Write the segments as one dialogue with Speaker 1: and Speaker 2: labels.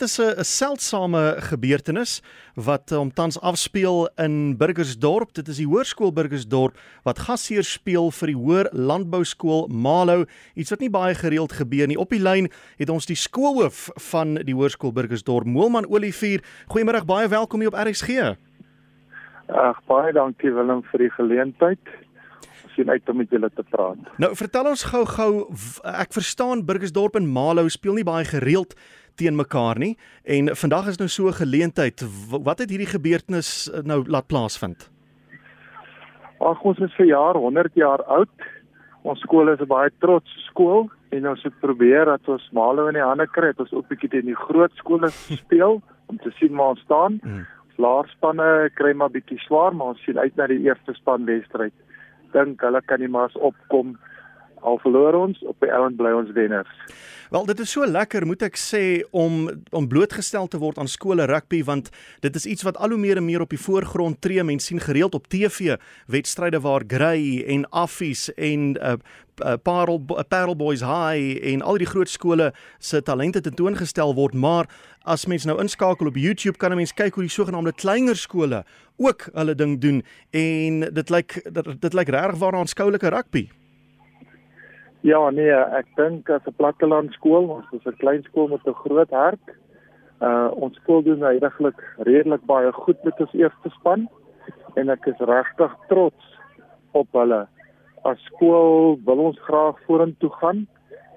Speaker 1: dit is 'n seldsame gebeurtenis wat om tans afspeel in Burgersdorp. Dit is die Hoërskool Burgersdorp wat gasheer speel vir die Hoër Landbouskool Malo. Iets wat nie baie gereeld gebeur nie. Op die lyn het ons die skoolhoof van die Hoërskool Burgersdorp, Moelman Olivier. Goeiemôre, baie welkom hier op RSG.
Speaker 2: Ag, baie dankie Willem vir die geleentheid sien uit om met julle te praat.
Speaker 1: Nou, vertel ons gou-gou, ek verstaan Burgersdorp en Malo speel nie baie gereeld teen mekaar nie en vandag is nou so 'n geleentheid. Wat het hierdie gebeurtenis eh, nou laat plaasvind?
Speaker 2: Ag, ons is vir jaar 100 jaar oud. Ons skool is 'n baie trots skool en ons het probeer dat ons Malo in die hande kry, dat ons ook bietjie teen die groot skole speel om te sien waar ons staan. Hmm. Laarspanne kry maar bietjie swaar, maar ons sien uit na die eerste span wedstryd dink hulle kan nie maar opkom al verloor ons op die ouend bly ons wenners.
Speaker 1: Wel dit is so lekker moet ek sê om om blootgestel te word aan skole rugby want dit is iets wat al hoe meer en meer op die voorgrond tree. Mense sien gereeld op TV wedstryde waar Grey en Affies en uh, uh, Parel uh, Parel Boys High en al die groot skole se talente tentoongestel word, maar as mens nou inskakel op YouTube kan 'n mens kyk hoe die sogenaamde kleiner skole ook hulle ding doen en dit lyk dit, dit lyk regtig waar aan skoolike rugby.
Speaker 2: Ja, nee, ek dink as 'n platteland skool, ons is 'n klein skool met 'n groot hart. Uh ons skool doen heidaglik redelik baie goed met ons eerste span en ek is regtig trots op hulle. As skool wil ons graag vorentoe gaan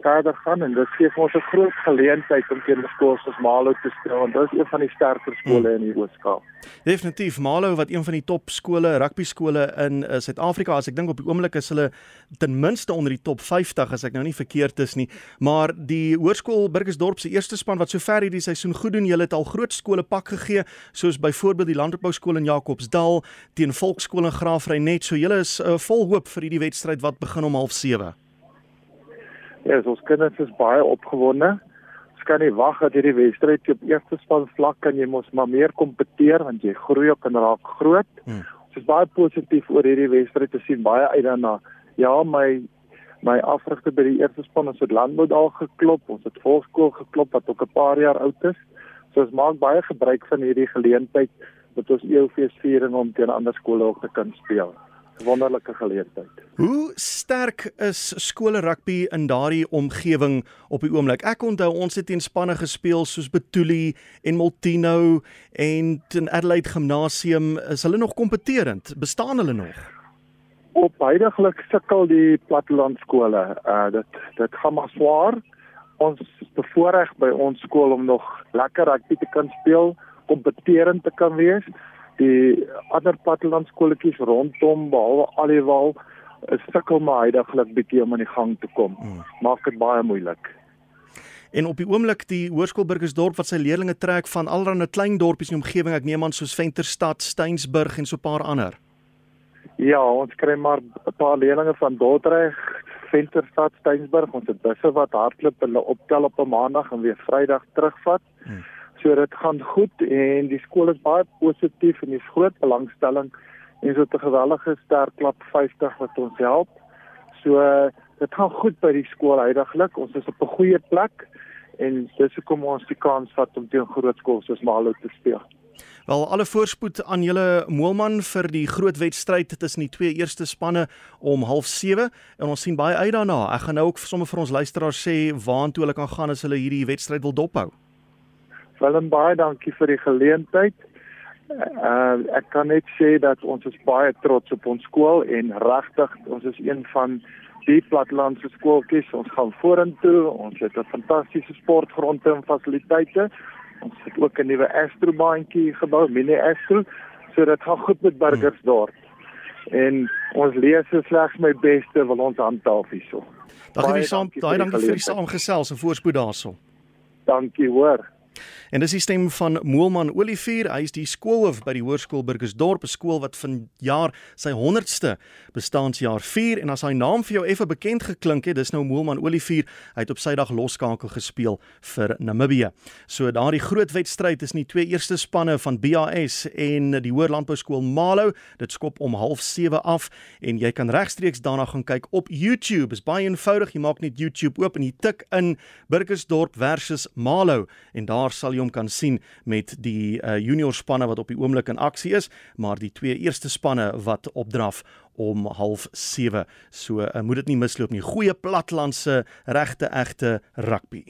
Speaker 2: verder gaan en dit gee vir ons 'n groot geleentheid om teen skole soos Malo te speel want dit is een van die sterker skole hmm. in die Oos-Kaap.
Speaker 1: Definitief Malo wat een van die top skole, rugby skole in uh, Suid-Afrika is. Ek dink op die oomblik is hulle ten minste onder die top 50 as ek nou nie verkeerd is nie. Maar die Hoërskool Burgersdorp se eerste span wat sover hierdie seisoen goed doen, hulle het al groot skole pak gegee soos byvoorbeeld die Landbou skool in Jacobsdal teen Volksskool in Graafrenet. So julle is uh, vol hoop vir hierdie wedstryd wat begin om 07:30.
Speaker 2: Ja, ons kinders is baie opgewonde. Ons kan nie wag dat hierdie wedstryd op eerste span vlak kan jy mos maar meer kompeteer want jy groei op en raak groot. Hmm. Ons is baie positief oor hierdie wedstryd te sien. Baie uit daarna. Ja, my my afrigter by die eerste span ons het landbou daar geklop. Ons het volkskool geklop wat ook 'n paar jaar oud is. So ons maak baie gebruik van hierdie geleentheid met ons EOFeesviering om teen ander skole ook te kan speel wonderlike geleentheid.
Speaker 1: Hoe sterk is skole rugby in daardie omgewing op die oomblik? Ek onthou ons het teen spanne gespeel soos Betuli en Multino en teen Adelaide Gimnasium. Is hulle nog kompeterend? Bestaan hulle nog?
Speaker 2: Op heidaglik sukkel die platteland skole. Uh dit dit gaan maar swaar. Ons bevoorreg by ons skool om nog lekker rugby te kan speel, kompeterend te kan wees die ander plattelandskoolletjies rondom behalwe Aliwal is sukkel maar heidaglik bietjie om aan die gang te kom. Hmm. Maak dit baie moeilik.
Speaker 1: En op die oomblik die Hoërskool Burgersdorp wat sy leerders trek van allerlei klein dorpies in die omgewing, ek neem aan soos Venterstad, Steensburg en so 'n paar ander.
Speaker 2: Ja, ons kry maar 'n paar leerders van Dordrecht, Venterstad, Steensburg. Ons het busse wat hardloop hulle optel op 'n maandag en weer Vrydag terugvat. Hmm. So dit gaan goed en die skool is baie positief en dis groot belangstelling en so 'n gewellige sterk klap 50 wat ons help. So dit gaan goed by die skool heidaglik. Ons is op 'n goeie plek en dis hoekom ons die kans vat om teen groot skole soos Malo te speel.
Speaker 1: Wel alle voorspoed aan julle Moelman vir die groot wedstryd tussen die twee eerste spanne om 07:30 en ons sien baie uit daarna. Ek gaan nou ook sommer vir ons luisteraars sê waantoe hulle kan gaan as hulle hierdie wedstryd wil dophou.
Speaker 2: Willem baie dankie vir die geleentheid. Uh ek kan net sê dat ons is baie trots op ons skool en regtig ons is een van die plattelandse skooltjies. Ons gaan vorentoe. Ons het 'n fantastiese sportgrond en fasiliteite. Ons het ook 'n nuwe Astrobaantjie gebou, mini Astro. So dit gaan goed met Burgersdorp. En ons lees slegs my beste wil ons handhaaf hierso.
Speaker 1: Dankie saam, daai dankie vir die saamgesels en voorspoed daarso.
Speaker 2: Dankie hoor.
Speaker 1: En dis die stem van Moelman Olivier, hy is die skoolhoof by die Hoërskool Burgersdorp, 'n skool wat vanjaar sy 100ste bestaanjaar vier. En as hy naam vir jou effe bekend geklink het, dis nou Moelman Olivier, hy het op Sydag loskakel gespeel vir Namibië. So daardie groot wedstryd is nie twee eerste spanne van BAS en die Hoër Landbou Skool Malo, dit skop om 07:30 af en jy kan regstreeks daarna gaan kyk op YouTube. Is baie eenvoudig, jy maak net YouTube oop en jy tik in Burgersdorp versus Malo. En daar sal jy hom kan sien met die uh, junior spanne wat op die oomblik in aksie is, maar die twee eerste spanne wat opdraf om 07:30. So uh, moet dit nie misloop nie. Goeie platlandse regte egte rugby.